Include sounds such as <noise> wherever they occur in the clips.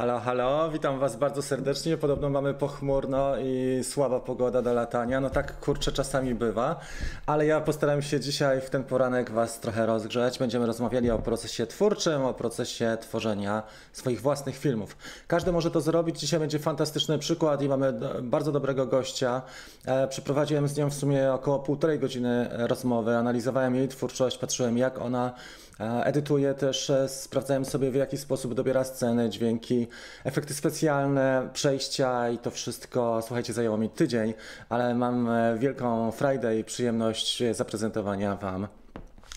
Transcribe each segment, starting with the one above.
Halo, halo, witam Was bardzo serdecznie. Podobno mamy pochmurno i słaba pogoda do latania. No tak kurczę czasami bywa, ale ja postaram się dzisiaj w ten poranek Was trochę rozgrzać. Będziemy rozmawiali o procesie twórczym, o procesie tworzenia swoich własnych filmów. Każdy może to zrobić. Dzisiaj będzie fantastyczny przykład i mamy bardzo dobrego gościa. E, przeprowadziłem z nią w sumie około półtorej godziny rozmowy. Analizowałem jej twórczość, patrzyłem jak ona e, edytuje też, e, sprawdzałem sobie w jaki sposób dobiera sceny, dźwięki, efekty specjalne, przejścia i to wszystko, słuchajcie, zajęło mi tydzień, ale mam e, wielką frajdę i przyjemność zaprezentowania Wam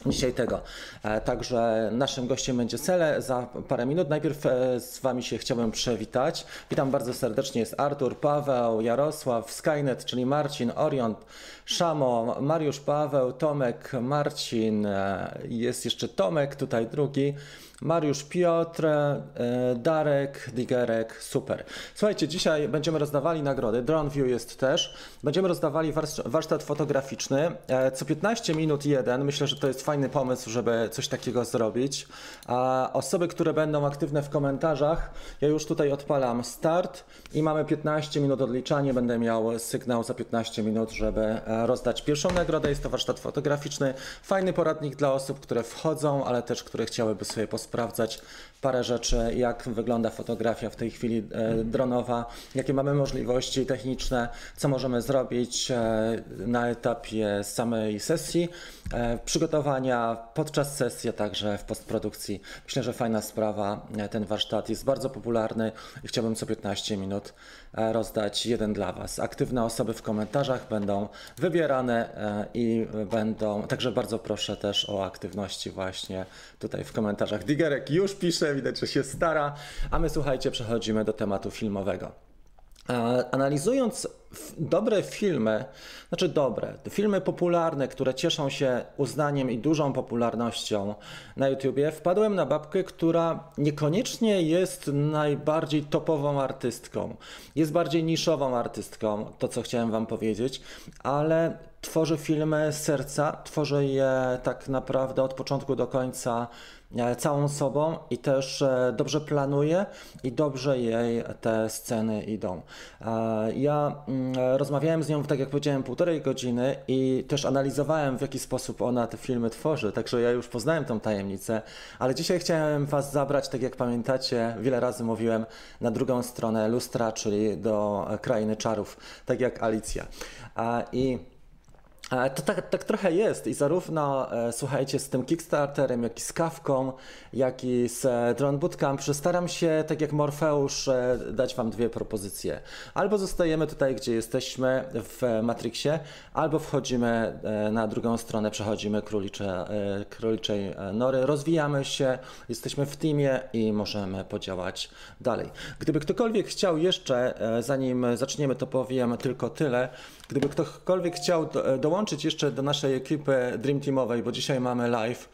dzisiaj tego. E, także naszym gościem będzie Sele za parę minut. Najpierw e, z Wami się chciałbym przywitać. Witam bardzo serdecznie. Jest Artur, Paweł, Jarosław, Skynet, czyli Marcin, Orion, Szamo, Mariusz, Paweł, Tomek, Marcin, jest jeszcze Tomek, tutaj drugi. Mariusz Piotr, e, Darek, Digerek, super. Słuchajcie, dzisiaj będziemy rozdawali nagrody. Drone View jest też. Będziemy rozdawali warsztat fotograficzny. E, co 15 minut jeden. Myślę, że to jest fajny pomysł, żeby coś takiego zrobić. A osoby, które będą aktywne w komentarzach, ja już tutaj odpalam start i mamy 15 minut odliczanie. Będę miał sygnał za 15 minut, żeby e, rozdać pierwszą nagrodę. Jest to warsztat fotograficzny. Fajny poradnik dla osób, które wchodzą, ale też które chciałyby sobie posprawdzić sprawdzać parę rzeczy, jak wygląda fotografia w tej chwili e, dronowa, jakie mamy możliwości techniczne, co możemy zrobić e, na etapie samej sesji, przygotowania podczas sesji, a także w postprodukcji. Myślę, że fajna sprawa. Ten warsztat jest bardzo popularny i chciałbym co 15 minut rozdać jeden dla Was. Aktywne osoby w komentarzach będą wybierane i będą, także bardzo proszę też o aktywności właśnie tutaj w komentarzach. Digerek już pisze, widać, że się stara, a my słuchajcie, przechodzimy do tematu filmowego. Analizując dobre filmy, znaczy dobre, filmy popularne, które cieszą się uznaniem i dużą popularnością na YouTubie, wpadłem na babkę, która niekoniecznie jest najbardziej topową artystką. Jest bardziej niszową artystką, to co chciałem Wam powiedzieć, ale tworzy filmy z serca, tworzy je tak naprawdę od początku do końca całą sobą i też e, dobrze planuje i dobrze jej te sceny idą. E, ja mm, rozmawiałem z nią, tak jak powiedziałem, półtorej godziny i też analizowałem, w jaki sposób ona te filmy tworzy, także ja już poznałem tą tajemnicę, ale dzisiaj chciałem Was zabrać, tak jak pamiętacie, wiele razy mówiłem, na drugą stronę lustra, czyli do krainy czarów, tak jak Alicja. I to tak, tak trochę jest i zarówno, e, słuchajcie, z tym Kickstarterem, jak i z Kawką, jak i z e, Drone Bootcamp staram się, tak jak Morfeusz, e, dać Wam dwie propozycje. Albo zostajemy tutaj, gdzie jesteśmy w Matrixie, albo wchodzimy na drugą stronę, przechodzimy królicze, króliczej nory, rozwijamy się, jesteśmy w teamie i możemy podziałać dalej. Gdyby ktokolwiek chciał jeszcze, zanim zaczniemy, to powiem tylko tyle, Gdyby ktokolwiek chciał do, dołączyć jeszcze do naszej ekipy Dream Teamowej, bo dzisiaj mamy live,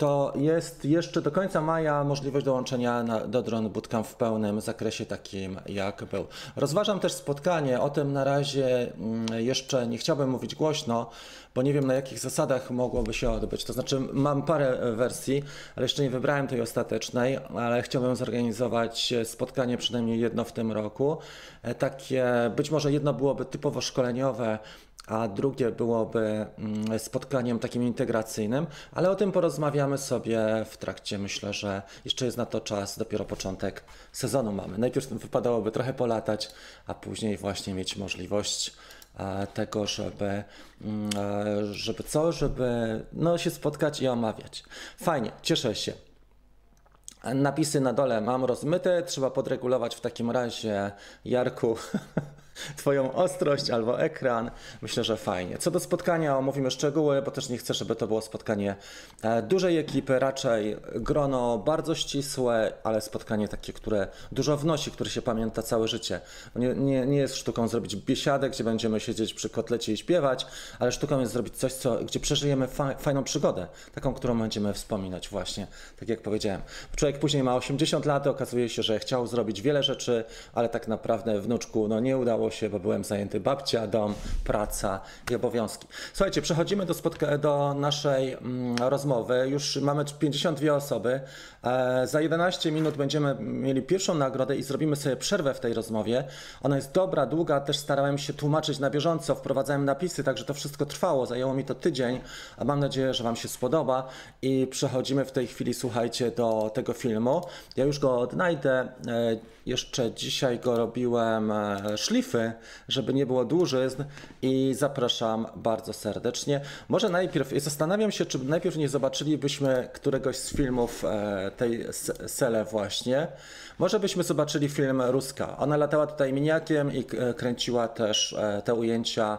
to jest jeszcze do końca maja możliwość dołączenia na, do Drone Bootcamp w pełnym zakresie takim jak był. Rozważam też spotkanie, o tym na razie mm, jeszcze nie chciałbym mówić głośno, bo nie wiem na jakich zasadach mogłoby się odbyć. To znaczy mam parę wersji, ale jeszcze nie wybrałem tej ostatecznej, ale chciałbym zorganizować spotkanie przynajmniej jedno w tym roku. E, takie, być może jedno byłoby typowo szkoleniowe, a drugie byłoby mm, spotkaniem takim integracyjnym, ale o tym porozmawiamy sobie w trakcie. Myślę, że jeszcze jest na to czas, dopiero początek sezonu mamy. Najpierw wypadałoby trochę polatać, a później właśnie mieć możliwość e, tego, żeby, mm, e, żeby co, żeby no, się spotkać i omawiać. Fajnie, cieszę się. Napisy na dole mam rozmyte, trzeba podregulować w takim razie Jarku <laughs> Twoją ostrość albo ekran. Myślę, że fajnie. Co do spotkania, omówimy szczegóły, bo też nie chcę, żeby to było spotkanie e, dużej ekipy, raczej grono bardzo ścisłe, ale spotkanie takie, które dużo wnosi, które się pamięta całe życie. Nie, nie, nie jest sztuką zrobić biesiadę, gdzie będziemy siedzieć przy kotlecie i śpiewać, ale sztuką jest zrobić coś, co, gdzie przeżyjemy fa fajną przygodę, taką, którą będziemy wspominać właśnie, tak jak powiedziałem. Człowiek później ma 80 lat, okazuje się, że chciał zrobić wiele rzeczy, ale tak naprawdę wnuczku no, nie udało się, bo byłem zajęty babcia, dom, praca i obowiązki. Słuchajcie, przechodzimy do, spotka- do naszej mm, rozmowy. Już mamy 52 osoby. E, za 11 minut będziemy mieli pierwszą nagrodę i zrobimy sobie przerwę w tej rozmowie. Ona jest dobra, długa, też starałem się tłumaczyć na bieżąco, wprowadzałem napisy, także to wszystko trwało. Zajęło mi to tydzień, a mam nadzieję, że Wam się spodoba. I przechodzimy w tej chwili, słuchajcie, do tego filmu. Ja już go odnajdę. E, jeszcze dzisiaj go robiłem e, szlify, żeby nie było dłużyzn i zapraszam bardzo serdecznie. Może najpierw, zastanawiam się, czy najpierw nie zobaczylibyśmy któregoś z filmów e, tej Sele właśnie. Może byśmy zobaczyli film Ruska. Ona latała tutaj miniakiem i kręciła też te ujęcia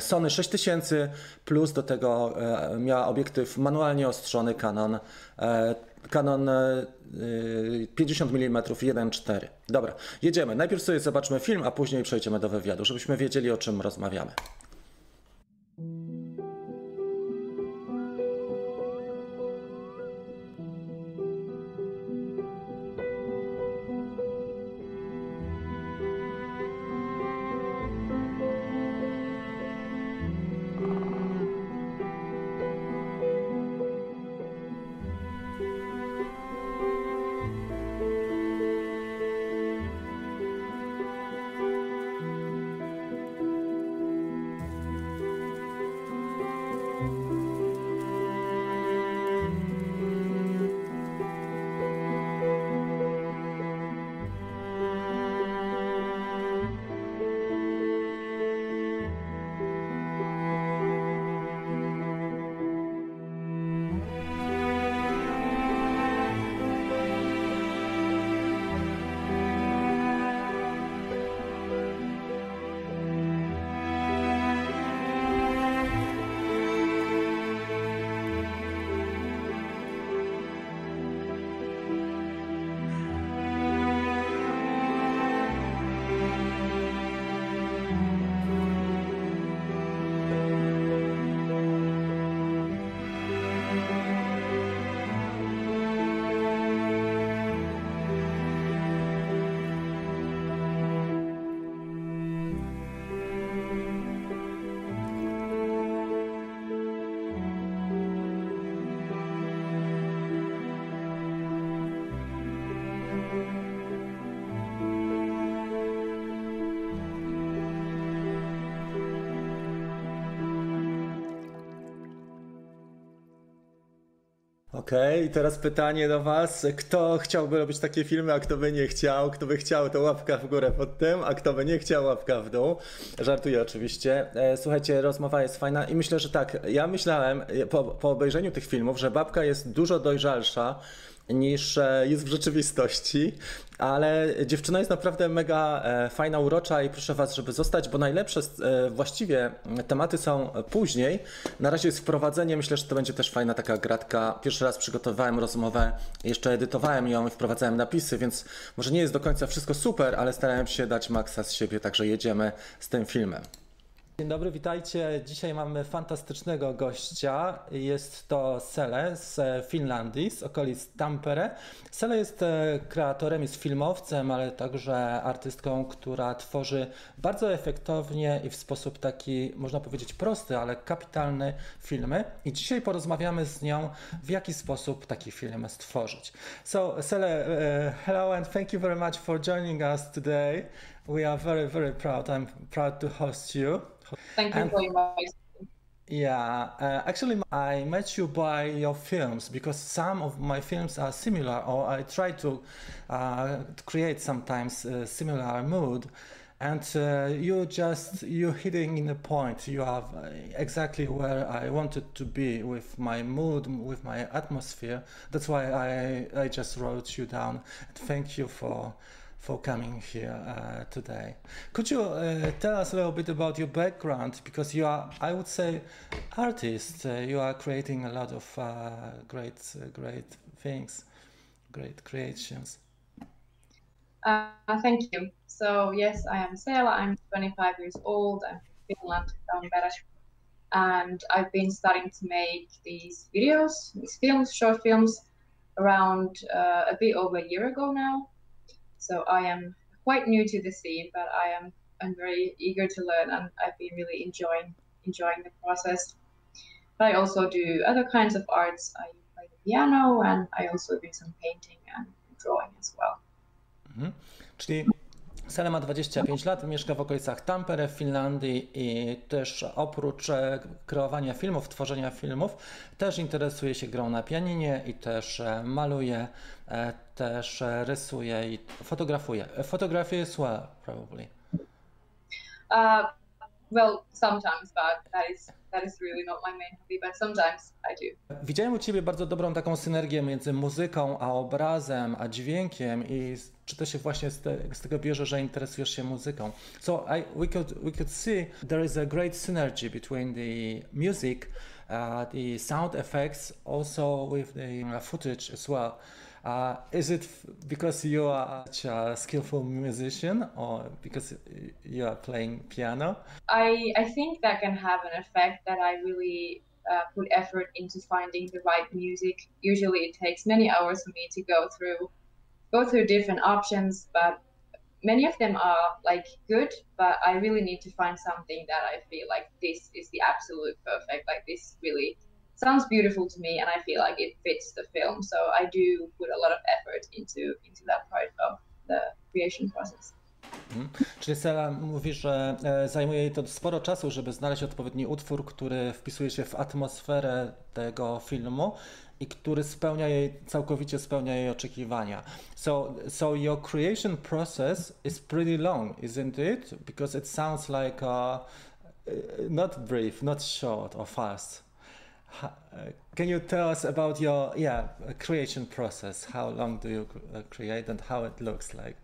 Sony 6000 plus do tego miała obiektyw manualnie ostrzony Canon Canon 50 mm 1.4. Dobra, jedziemy. Najpierw sobie zobaczmy film, a później przejdziemy do wywiadu, żebyśmy wiedzieli o czym rozmawiamy. Okej, okay, teraz pytanie do Was. Kto chciałby robić takie filmy, a kto by nie chciał? Kto by chciał, to łapka w górę pod tym, a kto by nie chciał, łapka w dół. Żartuję oczywiście. E, słuchajcie, rozmowa jest fajna i myślę, że tak, ja myślałem po, po obejrzeniu tych filmów, że babka jest dużo dojrzalsza niż e, jest w rzeczywistości, ale dziewczyna jest naprawdę mega e, fajna, urocza i proszę Was, żeby zostać, bo najlepsze e, właściwie tematy są później. Na razie jest wprowadzenie, myślę, że to będzie też fajna taka gratka. Pierwszy raz przygotowałem rozmowę, jeszcze edytowałem ją i wprowadzałem napisy, więc może nie jest do końca wszystko super, ale starałem się dać maksa z siebie, także jedziemy z tym filmem. Dzień dobry, witajcie. Dzisiaj mamy fantastycznego gościa. Jest to Sele z Finlandii, z okolic Tampere. Sele jest e, kreatorem, jest filmowcem, ale także artystką, która tworzy bardzo efektownie i w sposób taki, można powiedzieć, prosty, ale kapitalny filmy. I dzisiaj porozmawiamy z nią, w jaki sposób taki film stworzyć. So, Sele, uh, hello and thank you very much for joining us today. We are very, very proud. I'm proud to host you. Thank you and, for inviting. Yeah, uh, actually, I met you by your films because some of my films are similar, or I try to uh, create sometimes a similar mood. And uh, you just you're hitting in the point. You are exactly where I wanted to be with my mood, with my atmosphere. That's why I I just wrote you down. And thank you for for coming here uh, today. Could you uh, tell us a little bit about your background? Because you are, I would say, artist. Uh, you are creating a lot of uh, great, uh, great things, great creations. Uh, thank you. So yes, I am Sela. I'm 25 years old. I'm from Finland, Tampere, and I've been starting to make these videos, these films, short films, around a bit over a year ago now so I am quite new to the scene, but I am I'm very eager to learn, and I've been really enjoying enjoying the process. But I also do other kinds of arts. I play the piano, and I also do some painting and drawing as well. Mhm. Czyli Sele ma 25 lat, mieszka w okolicach Tampere w Finlandii i też oprócz e, kreowania filmów, tworzenia filmów, też interesuje się grą na pianinie i też e, maluje, e, też rysuje i fotografuje. Fotografuje as well, probably. Uh, well, sometimes, but that is that is really not my main hobby, but sometimes I do. Widziałem u Ciebie bardzo dobrą taką synergię między muzyką, a obrazem, a dźwiękiem i czy to się właśnie z, te, z tego bierze, że interesujesz się muzyką. So I, we, could, we could see there is a great synergy between the music, uh, the sound effects, also with the uh, footage as well. Uh, is it because you are such a skillful musician or because you are playing piano? I, I think that can have an effect that I really uh, put effort into finding the right music. Usually it takes many hours for me to go through go through different options, but many of them are like good, but I really need to find something that I feel like this is the absolute perfect. Like this really sounds beautiful to me and I feel like it fits the film. So I do put a lot of effort into into that part of the creation process. Mhm. Czyli Sela mówi, że zajmuje jej to sporo czasu, żeby znaleźć odpowiedni utwór, który wpisuje się w atmosferę tego filmu i który spełnia jej, całkowicie spełnia jej oczekiwania. So, so your creation process is pretty long, isn't it? Because it sounds like uh, not brief, not short or fast. Can you tell us about your yeah creation process? How long do you uh, create and how it looks like?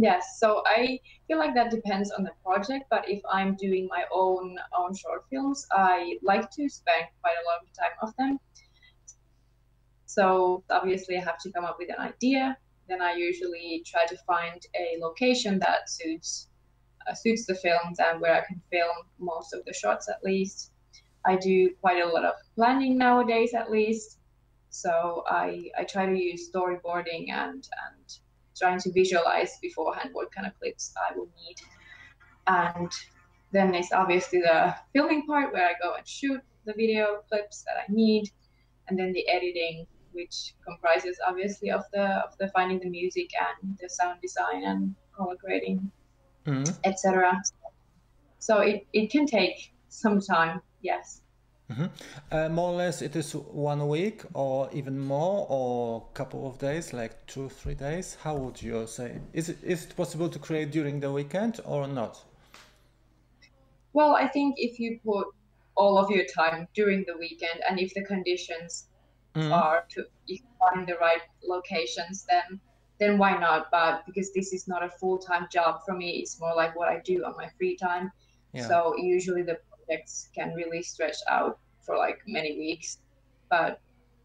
Yes, so I feel like that depends on the project, but if I'm doing my own own short films, I like to spend quite a long time of them. So obviously I have to come up with an idea. Then I usually try to find a location that suits uh, suits the films and where I can film most of the shots at least. I do quite a lot of planning nowadays, at least. So I I try to use storyboarding and and trying to visualize beforehand what kind of clips I will need. And then there's obviously the filming part where I go and shoot the video clips that I need, and then the editing, which comprises obviously of the of the finding the music and the sound design and color grading, mm-hmm. etc. So it, it can take some time yes. Mm-hmm. Uh, more or less, it is one week or even more, or a couple of days, like two, three days. How would you say? Is it is it possible to create during the weekend or not? Well, I think if you put all of your time during the weekend, and if the conditions mm-hmm. are to you find the right locations, then then why not? But because this is not a full time job for me, it's more like what I do on my free time. Yeah. So usually the projects can really stretch out for like many weeks. But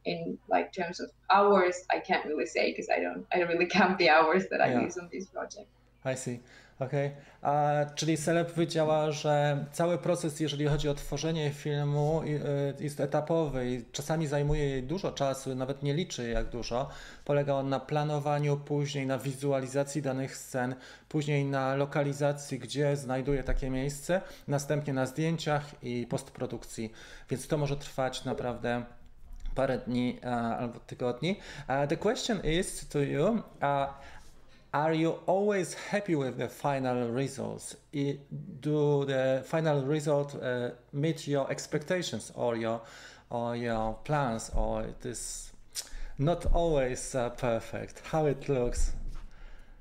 in like terms of hours, I can't really say because I don't I don't really <laughs> count the hours that I yeah. use on this project. I see. Okej, okay. czyli Sele powiedziała, że cały proces, jeżeli chodzi o tworzenie filmu, y, jest etapowy i czasami zajmuje dużo czasu, nawet nie liczy jak dużo. Polega on na planowaniu, później na wizualizacji danych scen, później na lokalizacji, gdzie znajduje takie miejsce, następnie na zdjęciach i postprodukcji. Więc to może trwać naprawdę parę dni albo tygodni. the question is to you. Uh, are you always happy with the final results? Do the final result uh, meet your expectations or your or your plans, or it is not always uh, perfect? How it looks?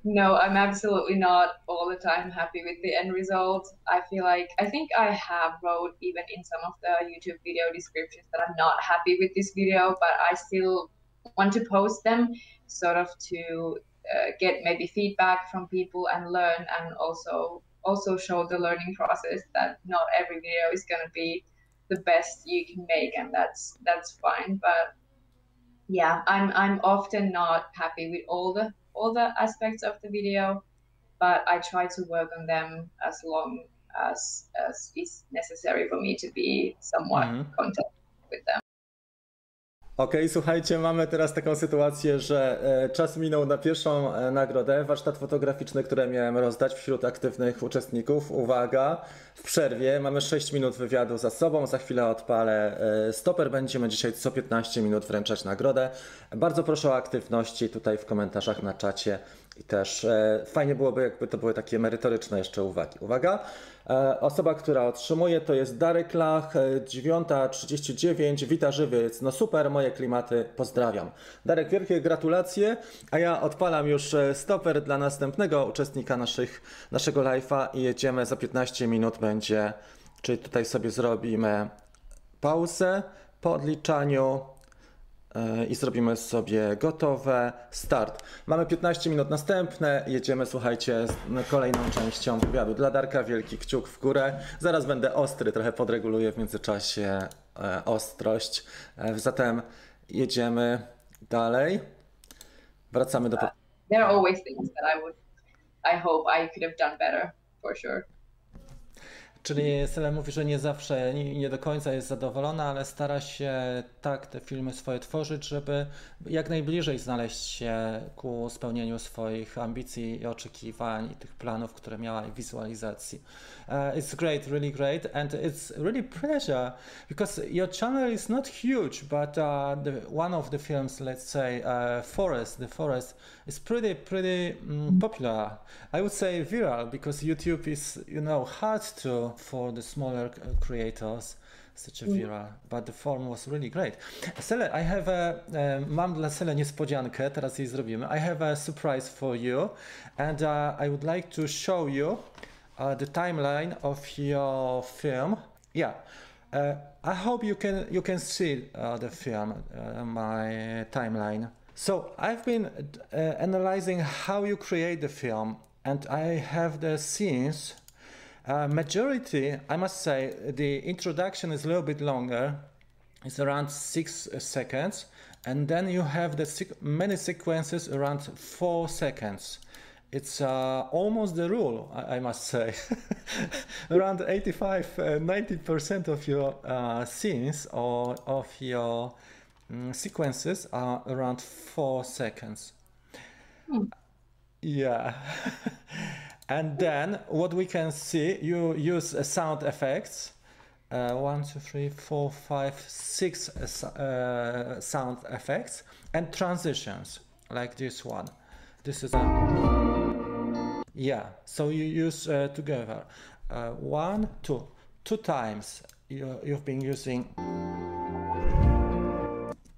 No, I'm absolutely not all the time happy with the end result. I feel like I think I have wrote even in some of the YouTube video descriptions that I'm not happy with this video, but I still want to post them sort of to uh, get maybe feedback from people and learn and also also show the learning process that not every video is going to be the best you can make and that's that's fine but yeah i'm i'm often not happy with all the all the aspects of the video but i try to work on them as long as as is necessary for me to be somewhat mm-hmm. content with them Okej, słuchajcie, mamy teraz taką sytuację, że e, czas minął na pierwszą e, nagrodę, warsztat fotograficzny, który miałem rozdać wśród aktywnych uczestników. Uwaga, w przerwie. Mamy 6 minut wywiadu za sobą, za chwilę odpalę e, stoper, będziemy dzisiaj co 15 minut wręczać nagrodę. Bardzo proszę o aktywności tutaj w komentarzach na czacie i też e, fajnie byłoby, jakby to były takie merytoryczne jeszcze uwagi. Uwaga, e, osoba, która otrzymuje to jest Darek Lach, e, 9.39, wita żywiec, no super, moje klimaty, pozdrawiam. Darek, wielkie gratulacje, a ja odpalam już e, stoper dla następnego uczestnika naszych, naszego live'a i jedziemy za 15 minut będzie, czyli tutaj sobie zrobimy pauzę po odliczaniu e, i zrobimy sobie gotowe. Start. Mamy 15 minut następne. Jedziemy, słuchajcie, z kolejną częścią wywiadu. Dla Darka wielki kciuk w górę. Zaraz będę ostry, trochę podreguluję w międzyczasie e, ostrość. E, zatem jedziemy dalej. Wracamy do. There are always things that I would, I hope I could have done better, for sure. Czyli Sele mówi, że nie zawsze, nie, nie do końca jest zadowolona, ale stara się tak te filmy swoje tworzyć, żeby jak najbliżej znaleźć się ku spełnieniu swoich ambicji i oczekiwań i tych planów, które miała i wizualizacji. Uh, it's great, really great, and it's really pleasure because your channel is not huge, but uh, the, one of the films, let's say uh, Forest, the Forest, is pretty, pretty mm, popular. I would say viral because YouTube is, you know, hard to for the smaller uh, creators such a viral, but the form was really great. Sele, I have a, um, mam dla Sele niespodziankę, teraz jej zrobimy. I have a surprise for you and uh, I would like to show you uh, the timeline of your film. Yeah. Uh, I hope you can you can see uh, the film, uh, my timeline. So I've been uh, analyzing how you create the film, and I have the scenes. Uh, majority, I must say, the introduction is a little bit longer. It's around six uh, seconds, and then you have the many sequences around four seconds. It's uh, almost the rule, I, I must say. <laughs> around 85, uh, 90% of your uh, scenes or of your mm, sequences are around four seconds. Yeah. <laughs> and then what we can see, you use uh, sound effects. Uh, one, two, three, four, five, six uh, uh, sound effects and transitions like this one. This is a yeah. So you use uh, together uh, one, two, two times. You, you've been using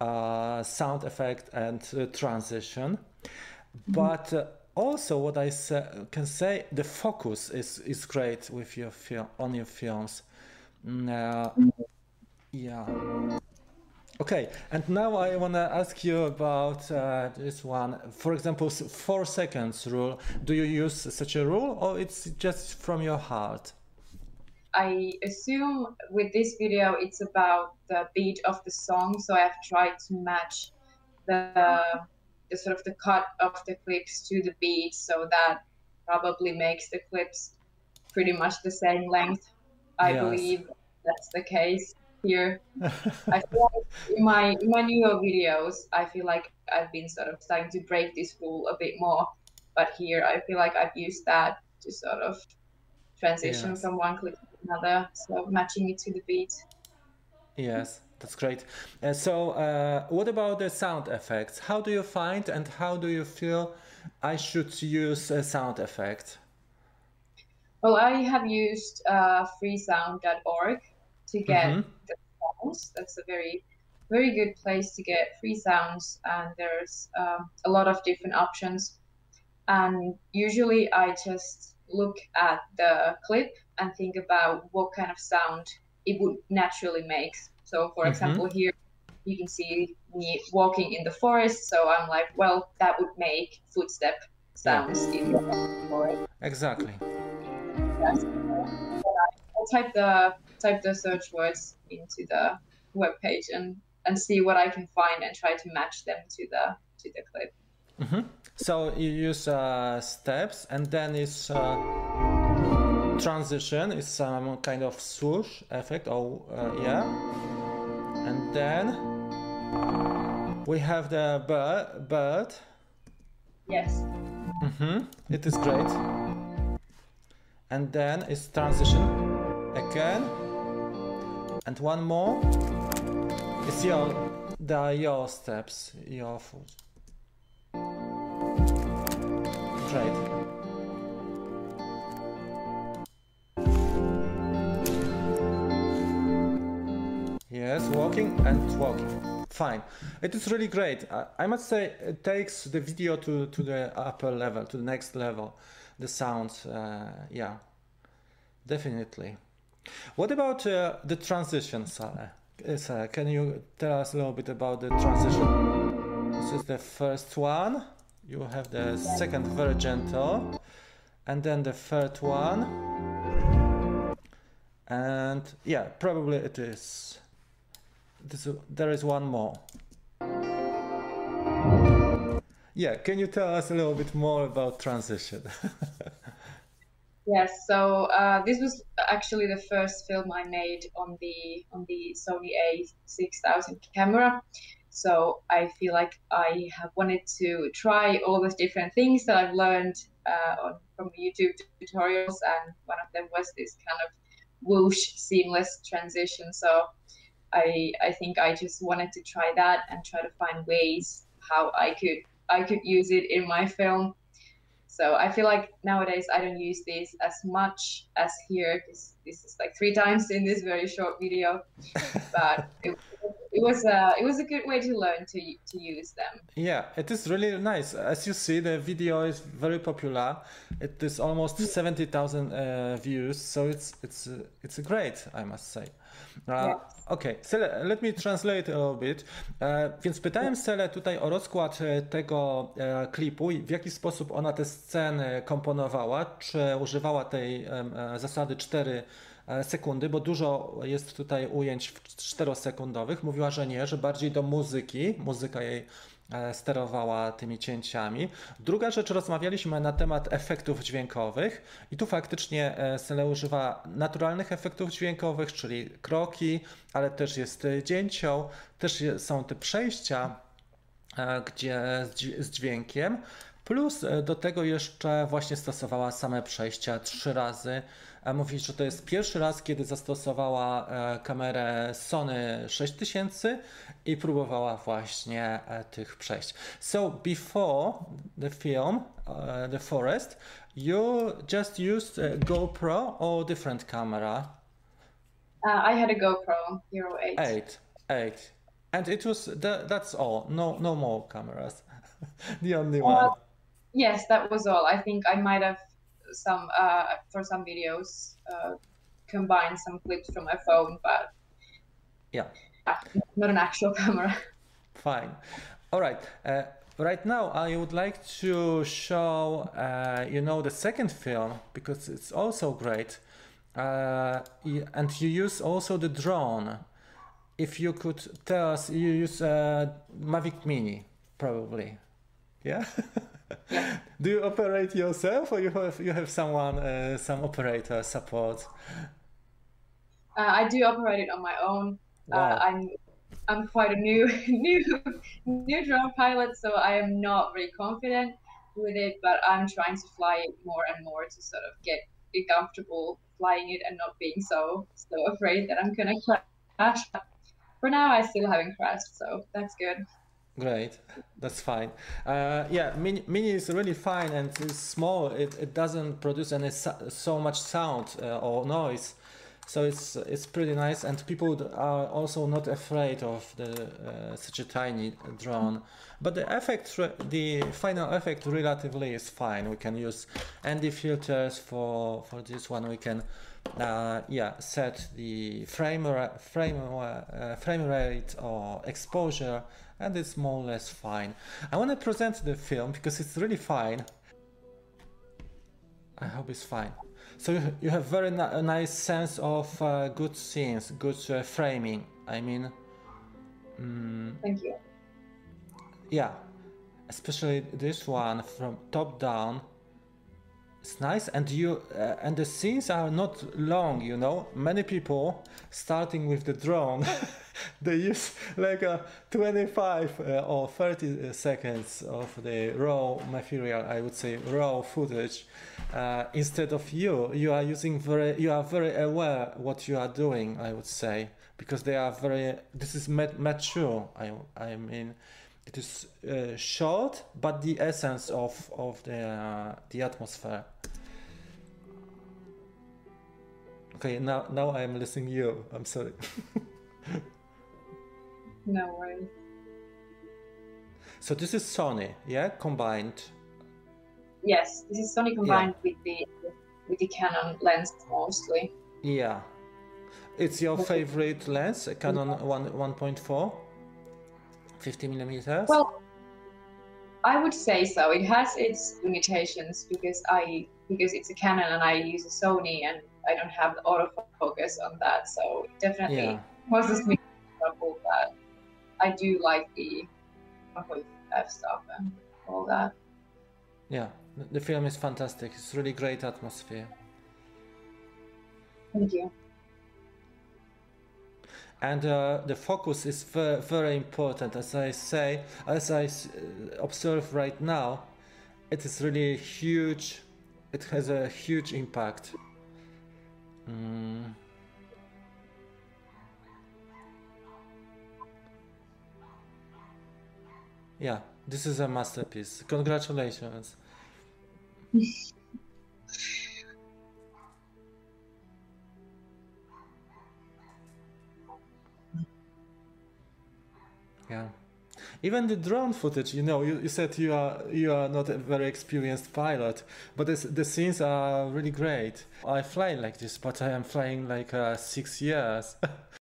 uh, sound effect and transition, but uh, also what I sa- can say, the focus is is great with your film on your films. Mm, uh, yeah. Okay, and now I want to ask you about uh, this one. For example, four seconds rule. Do you use such a rule, or it's just from your heart? I assume with this video it's about the beat of the song, so I've tried to match the the sort of the cut of the clips to the beat, so that probably makes the clips pretty much the same length. I Yes. believe that's the case here. <laughs> I feel like in my in my newer videos, I feel like I've been sort of starting to break this rule a bit more, but here I feel like I've used that to sort of transition Yes. from one clip to another, so matching it to the beat. Yes, that's great. Uh, so, uh, what about the sound effects? How do you find and how do you feel I should use a sound effect? Well, I have used uh, freesound.org to get Mhm. the sounds. That's a very, very good place to get free sounds, and there's um, a lot of different options. And usually, I just look at the clip and think about what kind of sound it would naturally make. So, for Mhm. example, here you can see me walking in the forest. So I'm like, well, that would make footstep sounds in the forest. Exactly. Yes. I'll type the type the search words into the web page and and see what I can find and try to match them to the to the clip. Mhm. So you use uh, steps, and then it's uh, transition. is some kind of swoosh effect. Oh, uh, yeah, and then we have the bird. bird. Yes. Mhm. It is great. And then it's transition again. And one more. It's your the your steps, your foot. Great. And walking. Fine. It is really great. I, I must say, it takes the video to, to the upper level, to the next level. The sound, uh, yeah, definitely. What about uh, the transition, Sarah? Uh, Sarah, can you tell us a little bit about the transition? This is the first one. You have the second very gentle, and then the third one. And yeah, probably it is. This, there is one more. Yeah, can you tell us a little bit more about transition? <laughs> Yes, so uh, this was actually the first film I made on the on the Sony A6000 camera. So I feel like I have wanted to try all those different things that I've learned uh, on, from the YouTube tutorials, and one of them was this kind of whoosh seamless transition. So I I think I just wanted to try that and try to find ways how I could I could use it in my film. So I feel like nowadays I don't use this as much as here because this is like three times in this very short video. <laughs> But it, it was a it was a good way to learn to to use them. Yeah, it is really nice. As you see, the video is very popular. It is almost seventy thousand uh, views, so it's it's uh, it's great, I must say. Uh, okay. let me translate a little bit. E, więc pytałem Sele tutaj o rozkład tego klipu i w jaki sposób ona te sceny komponowała, czy używała tej zasady 4 e, sekundy, bo dużo jest tutaj ujęć 4-sekundowych. Mówiła, że nie, że bardziej do muzyki, muzyka jej E, sterowała tymi cięciami. Druga rzecz, rozmawialiśmy na temat efektów dźwiękowych i tu faktycznie e, Sele używa naturalnych efektów dźwiękowych, czyli kroki, ale też jest dzięcioł, też są te przejścia, e, gdzie z dźwiękiem. Plus do tego jeszcze właśnie stosowała same przejścia trzy razy mówi, że to jest pierwszy raz, kiedy zastosowała e, kamerę Sony 6000 i próbowała właśnie e, tych przejść. So before the film, uh, The Forest, you just used GoPro or different camera? Uh, I had a GoPro Hero 8. 8, 8. And it was, that, that's all, no, no more cameras. <laughs> the only uh, one. Yes, that was all. I think I might have some uh, for some videos uh, combine some clips from my phone, but yeah, not an actual <laughs> camera. Fine. All right. Uh, right now, I would like to show uh, you know the second film because it's also great, uh, and you use also the drone. If you could tell us, you use uh, Mavic Mini, probably. Yeah. <laughs> <laughs> Do you operate yourself, or you have you have someone, uh, some operator support? Uh, I do operate it on my own. Uh. I'm I'm quite a new <laughs> new new drone pilot, so I am not very confident with it. But I'm trying to fly it more and more to sort of get get comfortable flying it and not being so so afraid that I'm gonna crash. For now, I still haven't crashed, so that's good. Great, that's fine. Uh, yeah, mini, mini is really fine and it's small. It, it doesn't produce any so much sound uh, or noise, so it's it's pretty nice. And people are also not afraid of the uh, such a tiny drone. But the effect, the final effect, relatively is fine. We can use ND filters for for this one. We can. Uh, yeah, set the frame frame uh, frame rate or exposure and it's more or less fine. I want to present the film because it's really fine. I hope it's fine. So you have very a nice sense of uh, good scenes, good uh, framing. I mean, mm, thank you. Yeah, especially this one from top down. It's nice, and you uh, and the scenes are not long. You know, many people starting with the drone, <laughs> they use like a 25 uh, or 30 seconds of the raw material. I would say raw footage. Uh, instead of you, you are using very, you are very aware what you are doing. I would say because they are very. This is mat- mature. I I mean it is uh, short, but the essence of of the uh, the atmosphere. Okay, now now I am listening you. I'm sorry. <laughs> No worries. so this is Sony, yeah, combined. Yes, this is Sony combined with the with the Canon lens mostly. Yeah. It's your favorite lens, a Canon 1 1.4, 50 millimeters. Well, I would say so. It has its limitations because I because it's a Canon and I use a Sony and I don't have the autofocus on that, so it definitely yeah. causes me trouble. But I do like the 1.5 stuff and all that. Yeah, the- the film is fantastic. It's really great atmosphere. Thank you. And uh, the focus is very, very important. As i say as i observe right now it is really huge it has a huge impact. Mm. yeah this is a masterpiece. Congratulations <laughs> Yeah. Even the drone footage, you know, you, you said you are you are not a very experienced pilot, but this, the scenes are really great. I fly like this, but I am flying like uh, six years. <laughs>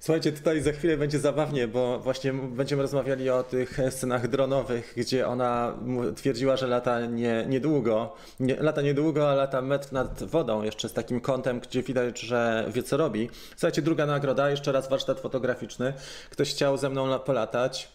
Słuchajcie, tutaj za chwilę będzie zabawnie, bo właśnie będziemy rozmawiali o tych scenach dronowych, gdzie ona twierdziła, że lata nie, niedługo, nie, lata niedługo, a lata metr nad wodą, jeszcze z takim kątem, gdzie widać, że wie co robi. Słuchajcie, druga nagroda, jeszcze raz warsztat fotograficzny. Ktoś chciał ze mną la- polatać.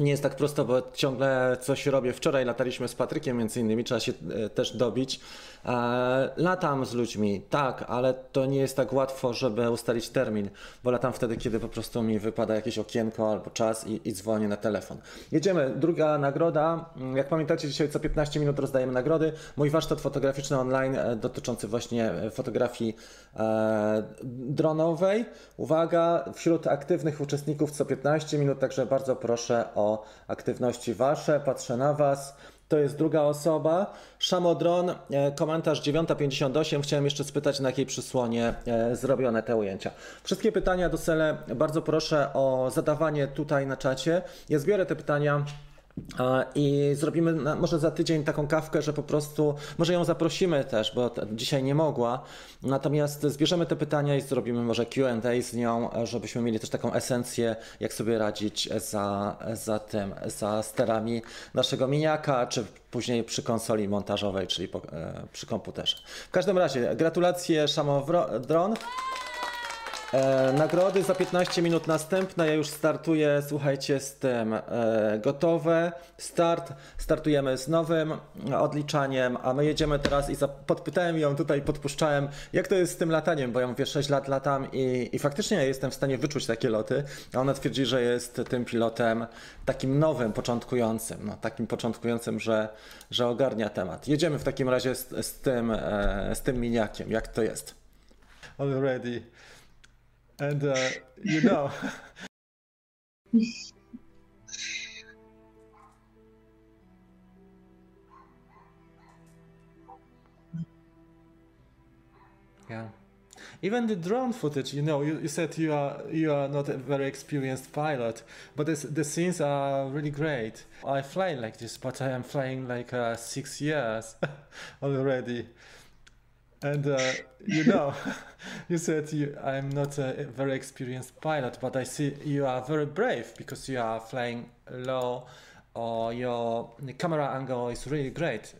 Nie jest tak prosto, bo ciągle coś robię. Wczoraj lataliśmy z Patrykiem między innymi, trzeba się e, też dobić. E, Latam z ludźmi, tak, ale to nie jest tak łatwo, żeby ustalić termin, bo latam wtedy, kiedy po prostu mi wypada jakieś okienko albo czas i, i dzwonię na telefon. Jedziemy, druga nagroda. Mm, Jak pamiętacie, dzisiaj co 15 minut rozdajemy nagrody. Mój warsztat fotograficzny online e, dotyczący właśnie fotografii e, dronowej. Uwaga, wśród aktywnych uczestników co 15 minut, także bardzo proszę o aktywności Wasze. Patrzę na Was. To jest druga osoba. Szamodron, e, komentarz 958. Chciałem jeszcze spytać, na jakiej przysłonie e, zrobione te ujęcia. Wszystkie pytania do Sele bardzo proszę o zadawanie tutaj na czacie. Ja zbiorę te pytania. I zrobimy na, może za tydzień taką kawkę, że po prostu, może ją zaprosimy też, bo t- dzisiaj nie mogła. Natomiast zbierzemy te pytania i zrobimy może QA z nią, żebyśmy mieli też taką esencję, jak sobie radzić za, za tym, za sterami naszego miniaka, czy później przy konsoli montażowej, czyli po, e, przy komputerze. W każdym razie, gratulacje Szamodron. E, nagrody za 15 minut następne. Ja już startuję, słuchajcie, z tym e, gotowe. Start. Startujemy z nowym odliczaniem, a my jedziemy teraz i za, podpytałem ją tutaj, podpuszczałem, jak to jest z tym lataniem, bo ja mówię 6 lat latam i, i faktycznie jestem w stanie wyczuć takie loty, a ona twierdzi, że jest tym pilotem takim nowym, początkującym, no, takim początkującym, że, że ogarnia temat. Jedziemy w takim razie z, z tym, e, z tym miniakiem, jak to jest. Already. And uh, you know, <laughs> yeah. Even the drone footage, you know, you, you said you are you are not a very experienced pilot, but this, the scenes are really great. I fly like this, but I am flying like uh, six years <laughs> already. And uh, you know, <laughs> you said you, I'm not a very experienced pilot, but I see you are very brave because you are flying low, or your camera angle is really great.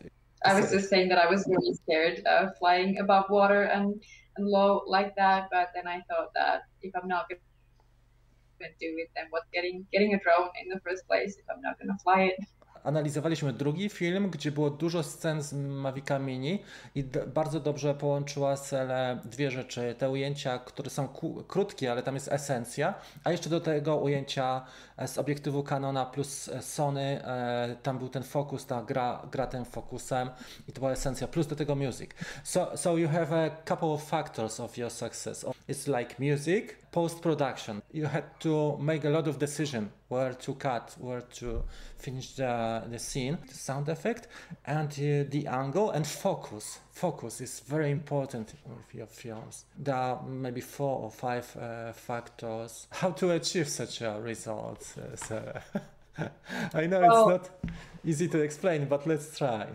I was just saying that I was really scared of flying above water and, and low like that, but then I thought that if I'm not gonna do it, then what getting getting a drone in the first place if I'm not gonna fly it? Analizowaliśmy drugi film, gdzie było dużo scen z Mavica Mini i bardzo dobrze połączyła Sele dwie rzeczy. Te ujęcia, które są krótkie, ale tam jest esencja, a jeszcze do tego ujęcia z obiektywu Canona plus Sony, tam był ten fokus, ta gra, gra tym fokusem i to była esencja, plus do tego music. So, so you have a couple of factors of your success. It's like music, post-production. You had to make a lot of decision where to cut, where to finish the, the scene, the sound effect, and uh, the angle and focus. Focus is very important with your films. There are maybe four or five uh, factors. How to achieve such a result, uh, <laughs> I know well, it's not easy to explain, but let's try.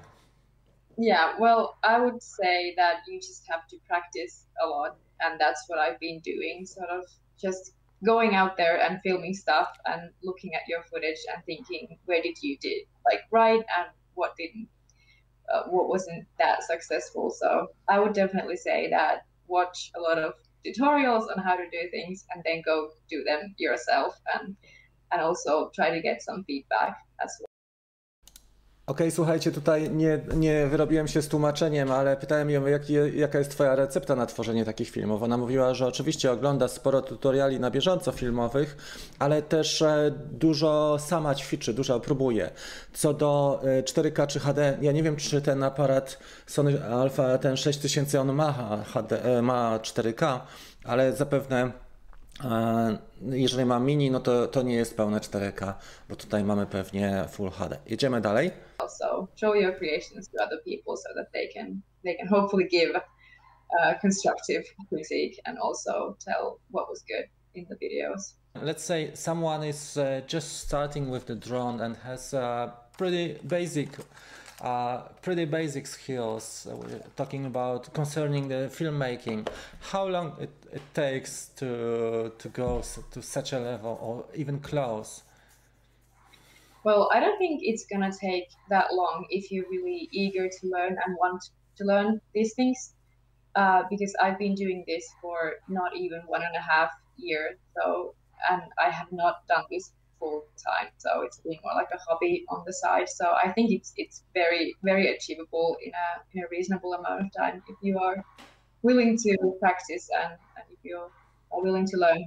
Yeah, well, I would say that you just have to practice a lot, and that's what I've been doing, sort of just going out there and filming stuff and looking at your footage and thinking where did you did like right and what didn't uh, what wasn't that successful? So i would definitely say that watch a lot of tutorials on how to do things and then go do them yourself and and also try to get some feedback as well Okej, okay, słuchajcie, tutaj nie, nie wyrobiłem się z tłumaczeniem, ale pytałem ją, jak, jaka jest Twoja recepta na tworzenie takich filmów. Ona mówiła, że oczywiście ogląda sporo tutoriali na bieżąco filmowych, ale też e, dużo sama ćwiczy, dużo próbuje. Co do 4K e, czy HD, ja nie wiem, czy ten aparat Sony Alpha, ten 6000, on ma, HD, e, ma 4K, ale zapewne jeżeli ma mini, no to, to nie jest pełne 4K, bo tutaj mamy pewnie Full HD. Jedziemy dalej. Also, show your creations to other people so that they can they can hopefully give uh, constructive critique and also tell what was good in the videos. Let's say someone is uh, just starting with the drone and has a pretty basic uh, pretty basic skills uh, talking about concerning the filmmaking. How long it, it takes to to go to such a level or even close? Well i don't think it's going to take that long if you're really eager to learn and want to learn these things. Uh, because i've been doing this for not even one and a half years so and i have not done this full time. So it's been more like a hobby on the side. So I think it's it's very very achievable in a in a reasonable amount of time if you are willing to practice and, and if you are willing to learn.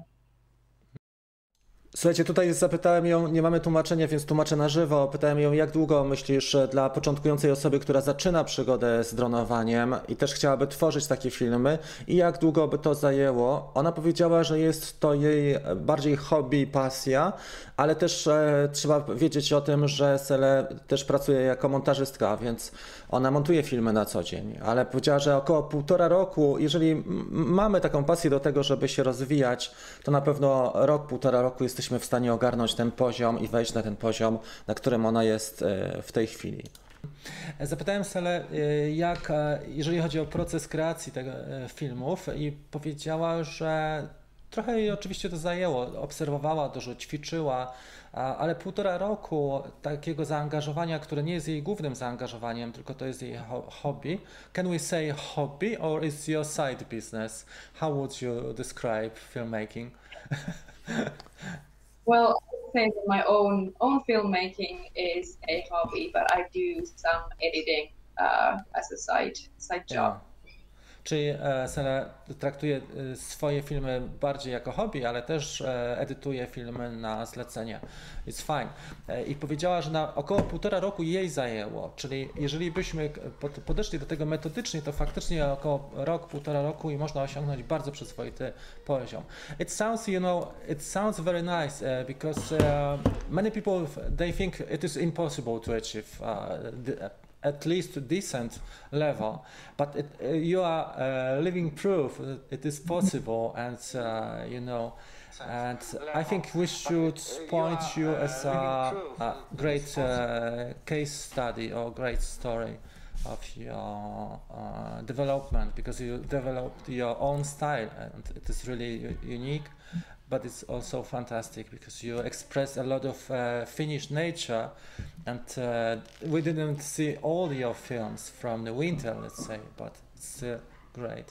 Słuchajcie, tutaj zapytałem ją, nie mamy tłumaczenia, więc tłumaczę na żywo. Pytałem ją, jak długo myślisz dla początkującej osoby, która zaczyna przygodę z dronowaniem i też chciałaby tworzyć takie filmy, i jak długo by to zajęło? Ona powiedziała, że jest to jej bardziej hobby, pasja, ale też e, trzeba wiedzieć o tym, że Sele też pracuje jako montażystka, więc ona montuje filmy na co dzień, ale powiedziała, że około półtora roku, jeżeli mamy taką pasję do tego, żeby się rozwijać, to na pewno rok, półtora roku jesteśmy w stanie ogarnąć ten poziom i wejść na ten poziom, na którym ona jest e, w tej chwili. Zapytałem Sele, e, jak, jeżeli chodzi o proces kreacji tego filmów, i powiedziała, że Trochę jej oczywiście to zajęło, obserwowała dużo, ćwiczyła, ale półtora roku takiego zaangażowania, które nie jest jej głównym zaangażowaniem, tylko to jest jej hobby. Can we say hobby or is your side business? How would you describe filmmaking? <laughs> well, I would say that my own own filmmaking is a hobby, but I do some editing uh, as a side side job. Yeah. Czyli e, Sele traktuje e, swoje filmy bardziej jako hobby, ale też e, edytuje filmy na zlecenie. It's fine. I powiedziała, że na około półtora roku jej zajęło, czyli jeżeli byśmy podeszli do tego metodycznie, to faktycznie około rok, półtora roku i można osiągnąć bardzo przyzwoity poziom. It sounds, you know, it sounds very nice because uh, many people they think it is impossible to achieve uh, at least a decent level. But it, uh, you are uh, living proof that it is possible, and uh, you know. And I think we should point you as a, a great uh, case study or great story of your uh, development because you developed your own style and it is really unique but it's also fantastic because you express a lot of uh, Finnish nature, and uh, we didn't see all your films from the winter, let's say, but it's uh, great.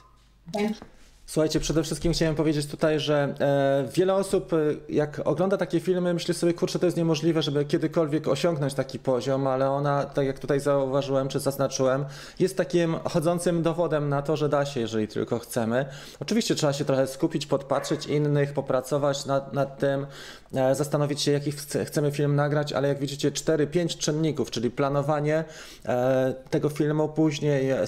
Thank you. Słuchajcie, przede wszystkim chciałem powiedzieć tutaj, że e, wiele osób, e, jak ogląda takie filmy, myśli sobie, kurczę, to jest niemożliwe, żeby kiedykolwiek osiągnąć taki poziom, ale ona, tak jak tutaj zauważyłem czy zaznaczyłem, jest takim chodzącym dowodem na to, że da się, jeżeli tylko chcemy. Oczywiście trzeba się trochę skupić, podpatrzeć innych, popracować nad, nad tym, e, zastanowić się, jaki chcemy film nagrać, ale jak widzicie, 4-5 czynników, czyli planowanie e, tego filmu, później e,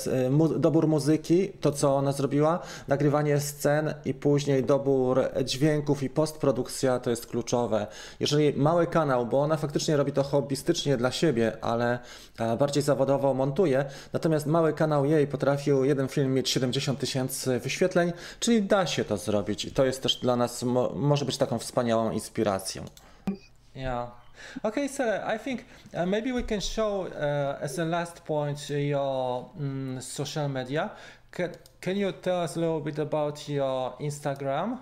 dobór muzyki, to co ona zrobiła, nagrywanie scen i później dobór dźwięków i postprodukcja to jest kluczowe. Jeżeli mały kanał, bo ona faktycznie robi to hobbystycznie dla siebie, ale e, bardziej zawodowo montuje, natomiast mały kanał jej potrafił jeden film mieć 70 tysięcy wyświetleń, czyli da się to zrobić i to jest też dla nas, mo może być taką wspaniałą inspiracją. Yeah. Okay, so I think uh, maybe we can show uh, as a last point your um, social media. Can, can you tell us a little bit about your Instagram?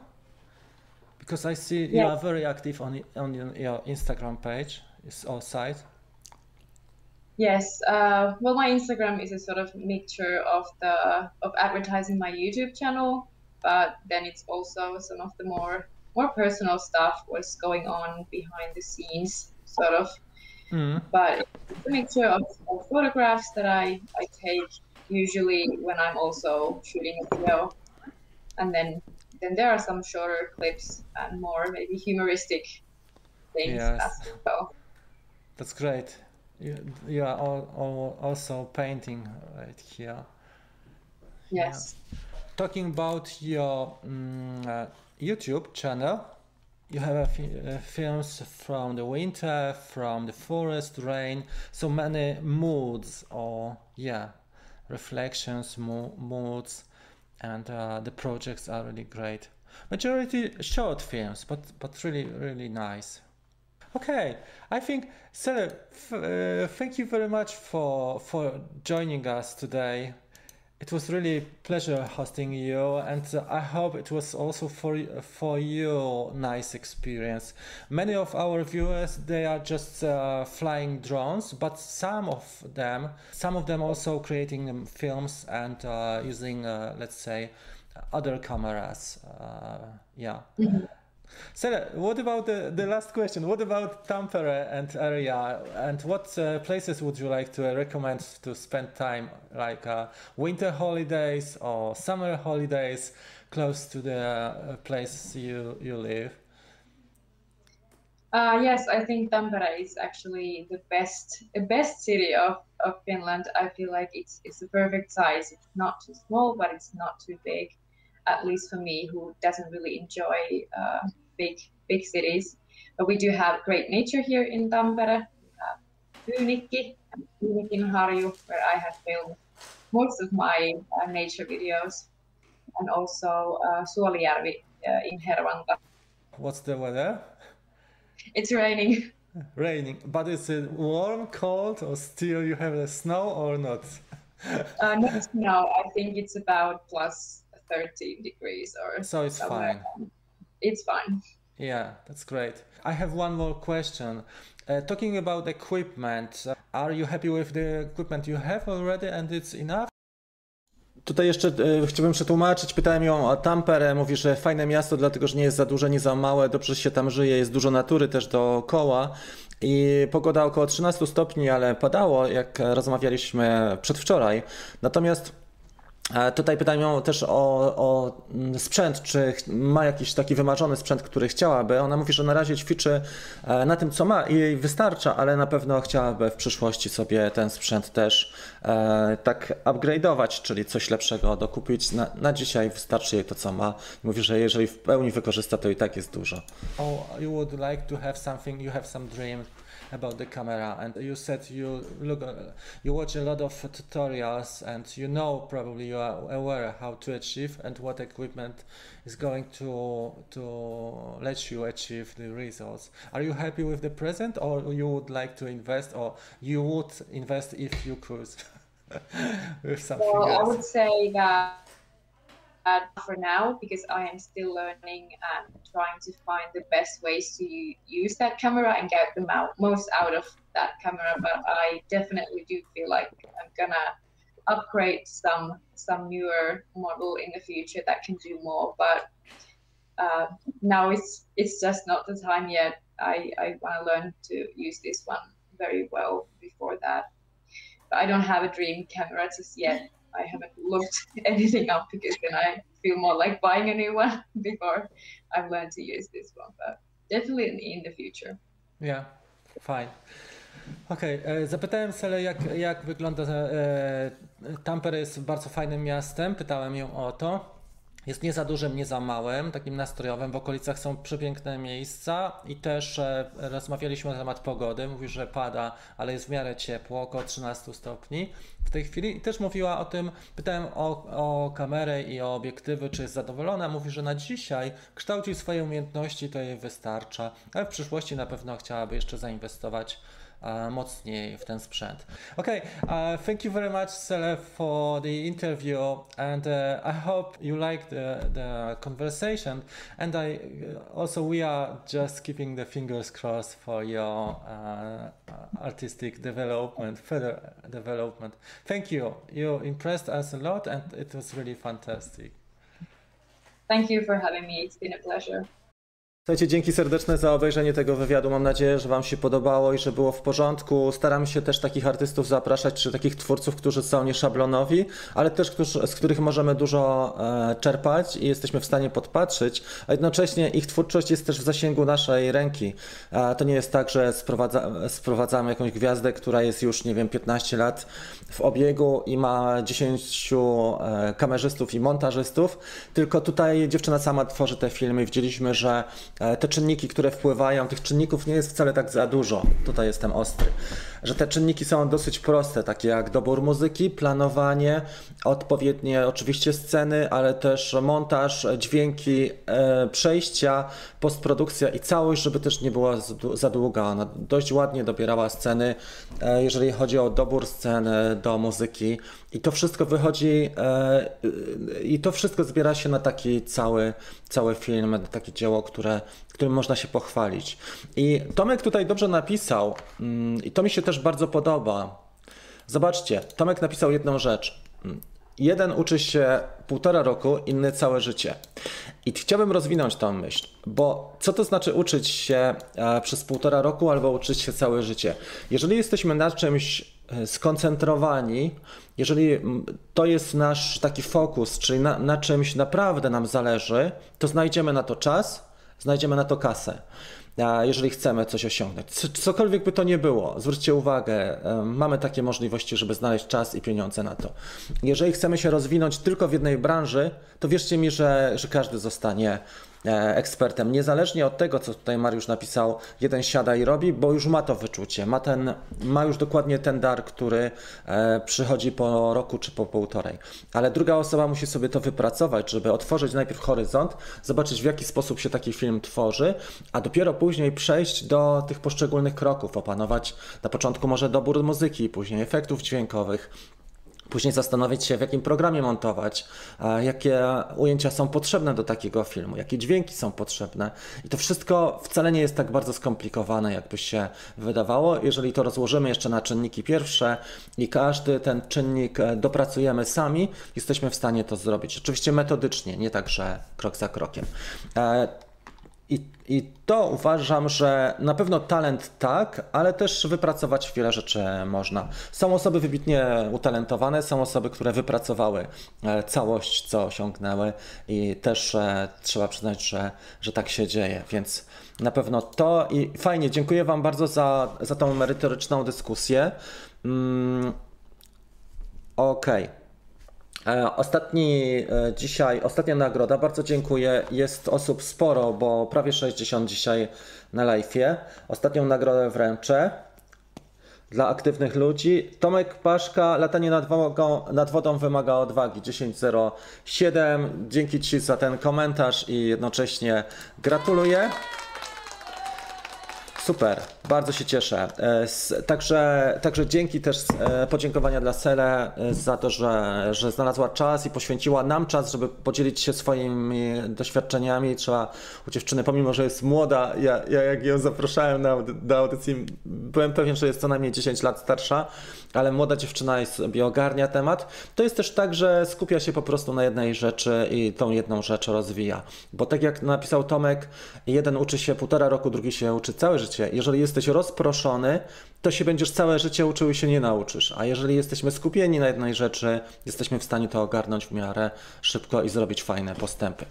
Because I see you are very active on on your Instagram page or site. Yes. Uh, well, my Instagram is a sort of mixture of the of advertising my YouTube channel, but then it's also some of the more more personal stuff, what's going on behind the scenes, sort of. Mm. But it's a mixture of, of photographs that I I take usually when I'm also shooting a video. And then then there are some shorter clips and more maybe humoristic things yes. as well. That's great. You, you are all, all also painting right here. Yes. Yeah. Talking about your um, uh, YouTube channel, you have uh, films from the winter, from the forest, rain, so many moods or yeah, reflections, mo- moods, and uh, the projects are really great. Majority short films, but but really really nice. Okay, I think Sarah, uh, thank you very much for for joining us today. It was really pleasure hosting you, and I hope it was also for for you nice experience. Many of our viewers they are just uh, flying drones, but some of them, some of them also creating films and uh, using, uh, let's say, other cameras. Uh, yeah. Mm-hmm. Sarah, what about the, the last question? What about Tampere and area? And what uh, places would you like to recommend to spend time, like uh, winter holidays or summer holidays, close to the uh, place you, you live? Uh, yes, I think Tampere is actually the best best city of, of Finland. I feel like it's it's the perfect size. It's not too small, but it's not too big. At least for me, who doesn't really enjoy uh, big big cities. But we do have great nature here in Tampere. We have Pyynikki and Pyynikinharju, where I have filmed most of my uh, nature videos, and also uh, Suolijärvi uh, in Hervanta. What's the weather? It's raining. <laughs> Raining, but is it warm, cold, or still you have the snow or not? <laughs> uh, not snow. I think it's about plus 13 degrees or. So it's fine it's fine. Yeah, that's great. I have one more question. Uh, talking about equipment, uh, are you happy with the equipment you have already and it's enough? Tutaj jeszcze e, chciałbym przetłumaczyć. Pytałem ją o Tampere. Mówi, że fajne miasto, dlatego że nie jest za duże, nie za małe. Dobrze się tam żyje, jest dużo natury też dookoła. I pogoda około 13 stopni, ale padało, jak rozmawialiśmy przedwczoraj. Natomiast Tutaj pytają też o, o, mm, sprzęt, czy ma jakiś taki wymarzony sprzęt, który chciałaby. Ona mówi, że na razie ćwiczy e, na tym, co ma i jej wystarcza, ale na pewno chciałaby w przyszłości sobie ten sprzęt też e, tak upgrade'ować, czyli coś lepszego dokupić. Na, na dzisiaj wystarczy jej to, co ma. Mówi, że jeżeli w pełni wykorzysta, to i tak jest dużo. Oh, you would like to have something, you have some dream about the camera and you said you look uh, you watch a lot of tutorials and you know probably you are aware how to achieve and what equipment is going to to let you achieve the results are you happy with the present or you would like to invest or you would invest if you could <laughs> with something well, else? i would say that for now because I am still learning and trying to find the best ways to use that camera and get the most out of that camera. But I definitely do feel like I'm gonna upgrade some some newer model in the future that can do more. But uh, now it's it's just not the time yet. I I want to learn to use this one very well before that. But I don't have a dream camera just yet. I haven't looked <laughs> anything up because then I feel more like buying a new one <laughs> before I've learned to use this one. But definitely in, in the future. Yeah, fine. Okej, okay. zapytałem Selę, jak, jak wygląda. E, Tampere jest bardzo fajnym miastem. Pytałem ją o to. Jest nie za dużym, nie za małym, takim nastrojowym. W okolicach są przepiękne miejsca i też e, rozmawialiśmy na temat pogody. Mówi, że pada, ale jest w miarę ciepło, około 13 stopni w tej chwili. I też mówiła o tym, pytałem o, o kamerę i o obiektywy, czy jest zadowolona. Mówi, że na dzisiaj kształci swoje umiejętności, to jej wystarcza, ale w przyszłości na pewno chciałaby jeszcze zainwestować mocniej w ten sprzęt. Okay, thank you very much, Sele, for the interview, and I hope you like the, the conversation. And I also we are just keeping the fingers crossed for your uh, artistic development, further development. Thank you. You impressed us a lot, and it was really fantastic. Thank you for having me. It's been a pleasure. Słuchajcie, dzięki serdeczne za obejrzenie tego wywiadu. Mam nadzieję, że Wam się podobało i że było w porządku. Staramy się też takich artystów zapraszać, czy takich twórców, którzy są nieszablonowi, ale też którzy, z których możemy dużo e, czerpać i jesteśmy w stanie podpatrzeć, a jednocześnie ich twórczość jest też w zasięgu naszej ręki. E, to nie jest tak, że sprowadza, sprowadzamy jakąś gwiazdę, która jest już, nie wiem, 15 lat w obiegu i ma 10 e, kamerzystów i montażystów, tylko tutaj dziewczyna sama tworzy te filmy widzieliśmy, że te czynniki, które wpływają, tych czynników nie jest wcale tak za dużo. Tutaj jestem ostry. Że te czynniki są dosyć proste, takie jak dobór muzyki, planowanie, odpowiednie oczywiście sceny, ale też montaż, dźwięki, e, przejścia, postprodukcja i całość, żeby też nie była za długa. Ona dość ładnie dobierała sceny, e, jeżeli chodzi o dobór sceny do muzyki. I to wszystko wychodzi i to wszystko zbiera się na taki cały, cały film, takie dzieło, które którym można się pochwalić. I Tomek tutaj dobrze napisał, mm, i to mi się też bardzo podoba. Zobaczcie, Tomek napisał jedną rzecz. Jeden uczy się półtora roku, inny całe życie. I chciałbym rozwinąć tą myśl, bo co to znaczy uczyć się e, przez półtora roku albo uczyć się całe życie? Jeżeli jesteśmy na czymś e, skoncentrowani, jeżeli to jest nasz taki fokus, czyli na, na czymś naprawdę nam zależy, to znajdziemy na to czas, znajdziemy na to kasę jeżeli chcemy coś osiągnąć. Cokolwiek by to nie było, zwróćcie uwagę, mamy takie możliwości, żeby znaleźć czas i pieniądze na to. Jeżeli chcemy się rozwinąć tylko w jednej branży, to wierzcie mi, że, że każdy zostanie ekspertem. Niezależnie od tego, co tutaj Mariusz napisał, jeden siada i robi, bo już ma to wyczucie, ma, ten, ma już dokładnie ten dar, który e, przychodzi po roku czy po półtorej. Ale druga osoba musi sobie to wypracować, żeby otworzyć najpierw horyzont, zobaczyć w jaki sposób się taki film tworzy, a dopiero później przejść do tych poszczególnych kroków, opanować na początku może dobór muzyki, później efektów dźwiękowych, Później zastanowić się, w jakim programie montować, jakie ujęcia są potrzebne do takiego filmu, jakie dźwięki są potrzebne. I to wszystko wcale nie jest tak bardzo skomplikowane, jakby się wydawało. Jeżeli to rozłożymy jeszcze na czynniki pierwsze i każdy ten czynnik e, dopracujemy sami, jesteśmy w stanie to zrobić. Oczywiście metodycznie, nie tak, że krok za krokiem. I, I to uważam, że na pewno talent tak, ale też wypracować wiele rzeczy można. Są osoby wybitnie utalentowane, są osoby, które wypracowały e, całość, co osiągnęły, i też e, trzeba przyznać, że, że tak się dzieje. Więc na pewno to i fajnie, dziękuję Wam bardzo za, za tą merytoryczną dyskusję. Mm, Okej. Okay. E, ostatni e, dzisiaj, ostatnia nagroda, bardzo dziękuję. Jest osób sporo, bo prawie 60 dzisiaj na live'ie. Ostatnią nagrodę wręczę dla aktywnych ludzi. Tomek Paszka, latanie nad wodą, nad wodą wymaga odwagi 10.07. Dzięki Ci za ten komentarz i jednocześnie gratuluję. Super, bardzo się cieszę. E, także, także dzięki też e, podziękowania dla Sele e, za to, że, że znalazła czas i poświęciła nam czas, żeby podzielić się swoimi doświadczeniami. Trzeba u dziewczyny, pomimo że jest młoda, ja, ja jak ją zapraszałem na, do audycji, byłem pewien, że jest co najmniej 10 lat starsza, ale młoda dziewczyna jest, sobie ogarnia temat. To jest też tak, że skupia się po prostu na jednej rzeczy i tą jedną rzecz rozwija. Bo tak jak napisał Tomek, jeden uczy się półtora roku, drugi się uczy całe życie. Jeżeli jesteś rozproszony, to się będziesz całe życie uczył i się nie nauczysz. A jeżeli jesteśmy skupieni na jednej rzeczy, jesteśmy w stanie to ogarnąć w miarę szybko i zrobić fajne postępy.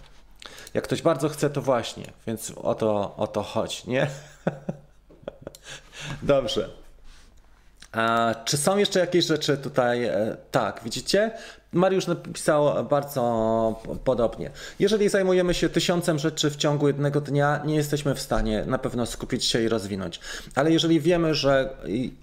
Jak ktoś bardzo chce, to właśnie, więc o to, o to chodzi, nie? <laughs> Dobrze. A czy są jeszcze jakieś rzeczy tutaj? E, tak, widzicie? Mariusz napisał bardzo podobnie. Jeżeli zajmujemy się tysiącem rzeczy w ciągu jednego dnia, nie jesteśmy w stanie na pewno skupić się i rozwinąć. Ale jeżeli wiemy, że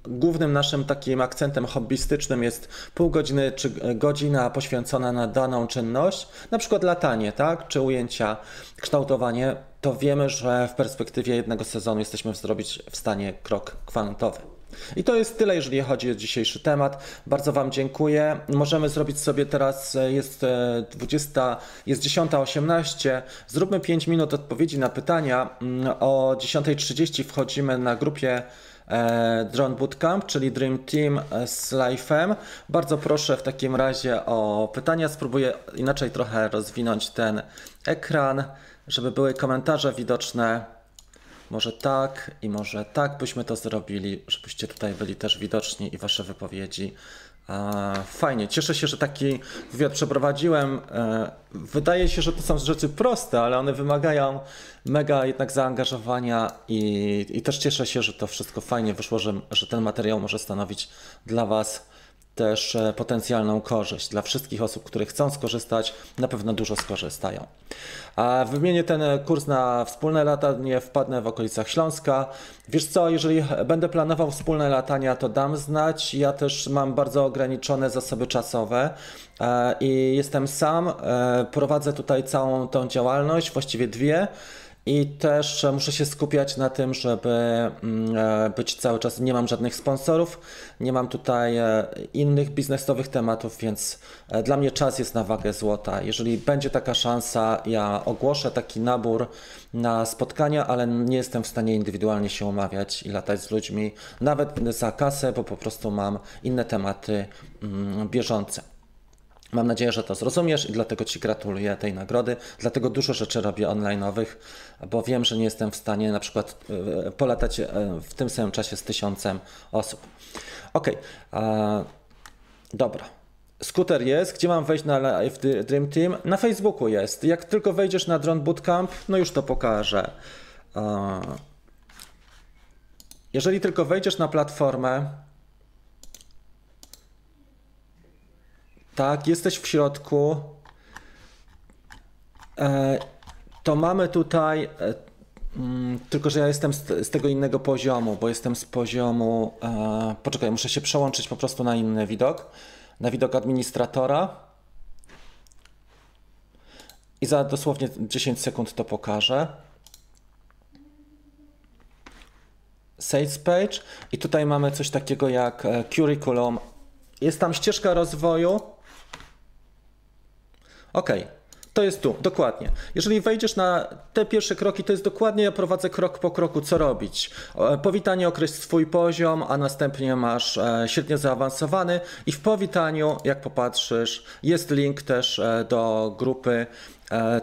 głównym naszym takim akcentem hobbystycznym jest pół godziny czy godzina poświęcona na daną czynność, na przykład latanie, tak, czy ujęcia, kształtowanie, to wiemy, że w perspektywie jednego sezonu jesteśmy zrobić w stanie krok kwantowy. I to jest tyle, jeżeli chodzi o dzisiejszy temat. Bardzo Wam dziękuję. Możemy zrobić sobie teraz, e, jest 20, e, jest 10.18. Zróbmy 5 minut odpowiedzi na pytania. Mm, o 10.30 wchodzimy na grupie e, Drone Bootcamp, czyli Dream Team z Life'em. Bardzo proszę w takim razie o pytania. Spróbuję inaczej trochę rozwinąć ten ekran, żeby były komentarze widoczne. Może tak i może tak byśmy to zrobili, żebyście tutaj byli też widoczni i wasze wypowiedzi. Fajnie, cieszę się, że taki wywiad przeprowadziłem. E, wydaje się, że to są rzeczy proste, ale one wymagają mega jednak zaangażowania i, i też cieszę się, że to wszystko fajnie wyszło, że, że ten materiał może stanowić dla Was też e, potencjalną korzyść. Dla wszystkich osób, które chcą skorzystać, na pewno dużo skorzystają. A wymienię ten kurs na wspólne latanie, wpadnę w okolicach Śląska. Wiesz co, jeżeli będę planował wspólne latania, to dam znać. Ja też mam bardzo ograniczone zasoby czasowe e, i jestem sam. E, prowadzę tutaj całą tą działalność, właściwie dwie. I też muszę się skupiać na tym, żeby mm, e, być cały czas. Nie mam żadnych sponsorów, nie mam tutaj e, innych biznesowych tematów, więc e, dla mnie czas jest na wagę złota. Jeżeli będzie taka szansa, ja ogłoszę taki nabór na spotkania, ale nie jestem w stanie indywidualnie się umawiać i latać z ludźmi, nawet za kasę, bo po prostu mam inne tematy mm, bieżące. Mam nadzieję, że to zrozumiesz i dlatego Ci gratuluję tej nagrody. Dlatego dużo rzeczy robię online'owych, bo wiem, że nie jestem w stanie na przykład e, polatać e, w tym samym czasie z tysiącem osób. Ok, dobra. Skuter jest. Gdzie mam wejść na Live Dream Team? Na Facebooku jest. Jak tylko wejdziesz na Drone Bootcamp, no już to pokażę. Jeżeli tylko wejdziesz na platformę, Tak, jesteś w środku. E, to mamy tutaj. E, mm, tylko, że ja jestem z, z, tego innego poziomu, bo jestem z poziomu. E, poczekaj, muszę się przełączyć po prostu na inny widok. Na widok administratora. I za dosłownie 10 sekund to pokażę. Sales page. I tutaj mamy coś takiego jak e, curriculum. Jest tam ścieżka rozwoju OK. To jest tu, dokładnie. Jeżeli wejdziesz na te pierwsze kroki, to jest dokładnie, ja prowadzę krok po kroku, co robić. Powitanie określ swój poziom, a następnie masz e, średnio zaawansowany i w powitaniu, jak popatrzysz, jest link też e, do grupy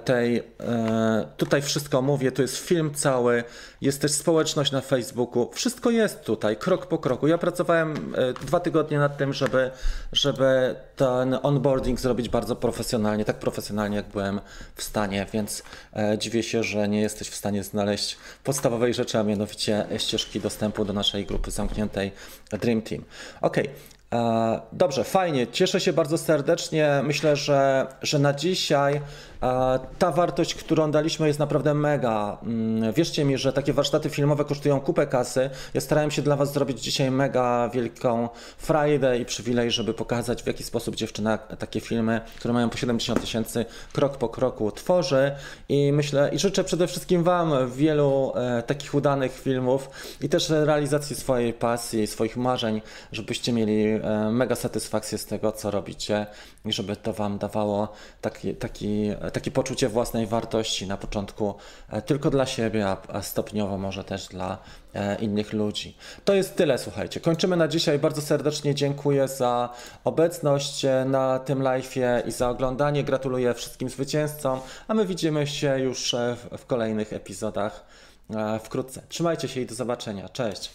tej, e, tutaj wszystko mówię, to jest film cały, jest też społeczność na Facebooku, wszystko jest tutaj, krok po kroku. Ja pracowałem e, dwa tygodnie nad tym, żeby, żeby ten onboarding zrobić bardzo profesjonalnie, tak profesjonalnie jak byłem w stanie, więc dziwię się, że nie jesteś w stanie znaleźć podstawowej rzeczy, a mianowicie ścieżki dostępu do naszej grupy zamkniętej Dream Team. Ok, E, Dobrze, fajnie. Cieszę się bardzo serdecznie. Myślę, że, że na dzisiaj e, ta wartość, którą daliśmy, jest naprawdę mega. Mm, Wierzcie mi, że takie warsztaty filmowe kosztują kupę kasy. Ja starałem się dla Was zrobić dzisiaj mega wielką frajdę i przywilej, żeby pokazać, w jaki sposób dziewczyna takie filmy, które mają po 70 tysięcy, krok po kroku tworzy. I myślę, i życzę przede wszystkim Wam wielu e, takich udanych filmów i też realizacji swojej pasji, swoich marzeń, żebyście mieli e, mega satysfakcję z tego, co robicie i żeby to Wam dawało taki, taki, takie poczucie własnej wartości na początku e, tylko dla siebie, a, stopniowo może też dla e, innych ludzi. To jest tyle, słuchajcie. Kończymy na dzisiaj. Bardzo serdecznie dziękuję za obecność e, na tym live'ie i za oglądanie. Gratuluję wszystkim zwycięzcom, a my widzimy się już e, w, kolejnych epizodach e, wkrótce. Trzymajcie się i do zobaczenia. Cześć.